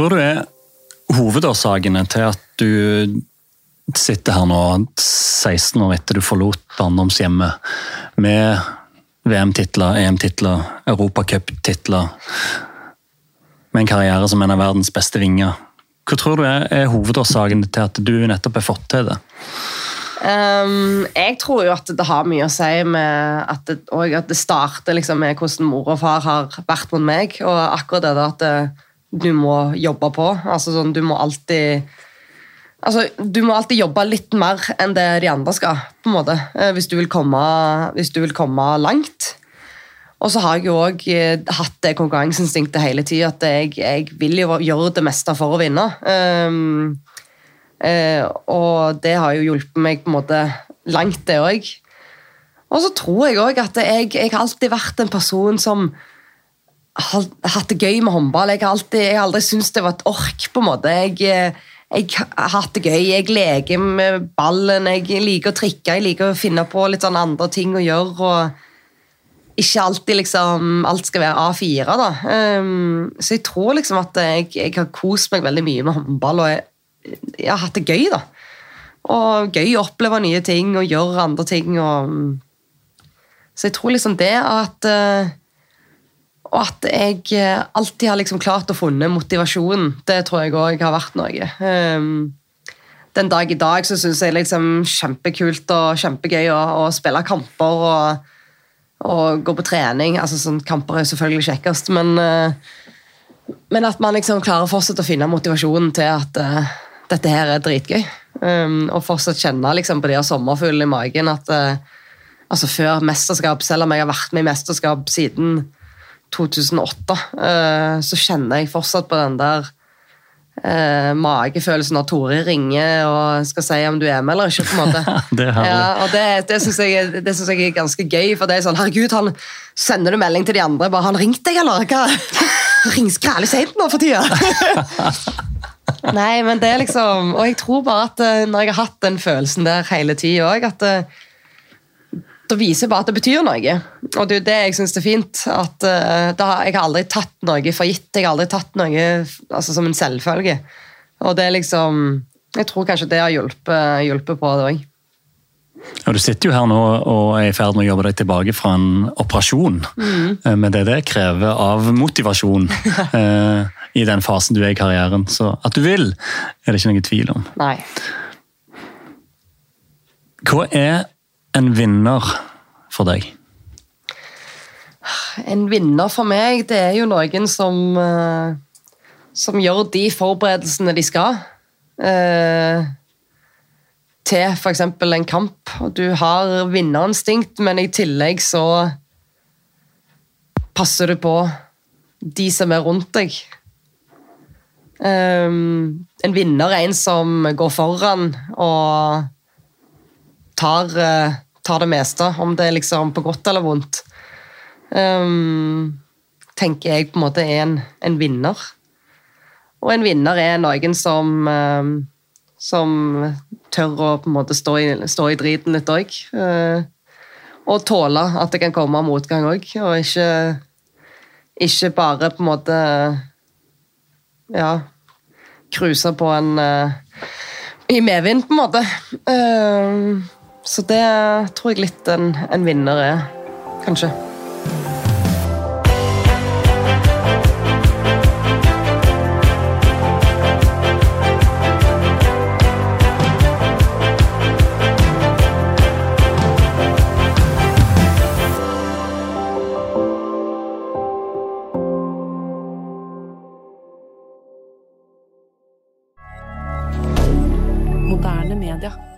tror du er hovedårsakene til at du sitter her nå 16 år etter du forlot barndomshjemmet med VM-titler, EM-titler, Europacup-titler, med en karriere som en av verdens beste vinger. Hva tror du er, er hovedårsaken til at du nettopp har fått til det? Um, jeg tror jo at det har mye å si med at det, at det starter liksom med hvordan mor og far har vært mot meg. Og akkurat det da at det, du må jobbe på. Altså sånn, Du må alltid altså, Du må alltid jobbe litt mer enn det de andre skal, på en måte, eh, hvis du vil komme, du vil komme langt. Og så har jeg jo òg eh, hatt det konkurranseinstinktet hele tida, at jeg, jeg, vil jo gjøre det meste for å vinne. Um, uh, og det har jo hjulpet meg på en måte langt, det òg. Og så tror jeg òg at jeg, jeg, har alltid vært en person som hatt det gøy med håndball. Jeg har, alltid, aldri syntes det var et ork, på en måte. Jeg, jeg har hatt det gøy. Jeg leker med ballen, jeg liker å trikke, jeg liker å finne på litt sånn andre ting å gjøre. og ikke alltid liksom, alt skal være A4. da. Um, så jeg tror liksom at jeg, jeg, har kost meg veldig mye med håndball, og jeg, jeg, har hatt det gøy. da. Og gøy å oppleve nye ting og gjøre andre ting. Og, så jeg tror liksom det at uh, Og at jeg alltid har liksom klart å funne motivasjonen, det tror jeg òg har vært noe. Um, den dag i dag så syns jeg liksom kjempekult og kjempegøy å, å spille kamper. og og gå på trening. altså sånn Kamper er selvfølgelig kjekkest, men, uh, men at man liksom klarer fortsatt å finne motivasjonen til at uh, dette her er dritgøy. Um, og fortsatt kjenne liksom, på de sommerfuglene i magen at uh, altså Før mesterskap, selv om jeg har vært med i mesterskap siden 2008, så kjenner jeg fortsatt på den der eh, magefølelsen når Tore ringer og skal si om du er med eller ikke. på en måte. det er ja, og det, det syns jeg, jeg, er ganske gøy, for det er sånn Herregud, han sender du melding til de andre bare 'Han ringte deg, eller?' Hva? Ringer skrælig seint nå for tida! Nei, men det er liksom Og jeg tror bare at eh, når jeg har hatt den følelsen der hele tida òg, at eh, da viser bare at det betyr noe. Og det er jo det jeg syns er fint. at uh, har, Jeg har aldri tatt noe for gitt. Jeg har aldri tatt noe altså, som en selvfølge. Og det er liksom Jeg tror kanskje det har hjulpet, hjulpet på det òg. Ja, du sitter jo her nå og er i ferd med å jobbe deg tilbake fra en operasjon. Mm. Men det det krever av motivasjon uh, i den fasen du er i karrieren. Så at du vil, er det ikke noen tvil om. Nei. Hva er en vinner for deg? En vinner for meg, det er jo noen som uh, Som gjør de forberedelsene de skal. Uh, til f.eks. en kamp. Du har vinnerinstinkt, men i tillegg så passer du på de som er rundt deg. Um, en vinner er en som går foran og tar, eh, tar, det meste, om det er liksom på godt eller vondt. Um, tenker jeg på en måte er en, en, vinner. Og en vinner er noen som um, som tør å på en måte stå i, stå i driten litt òg. Uh, eh, og tåle at det kan komme motgang òg, og ikke, ikke bare på en måte ja, cruise på en uh, i medvind, på en måte. Uh, så det tror jeg litt en, en vinner er, kanskje. moderne media.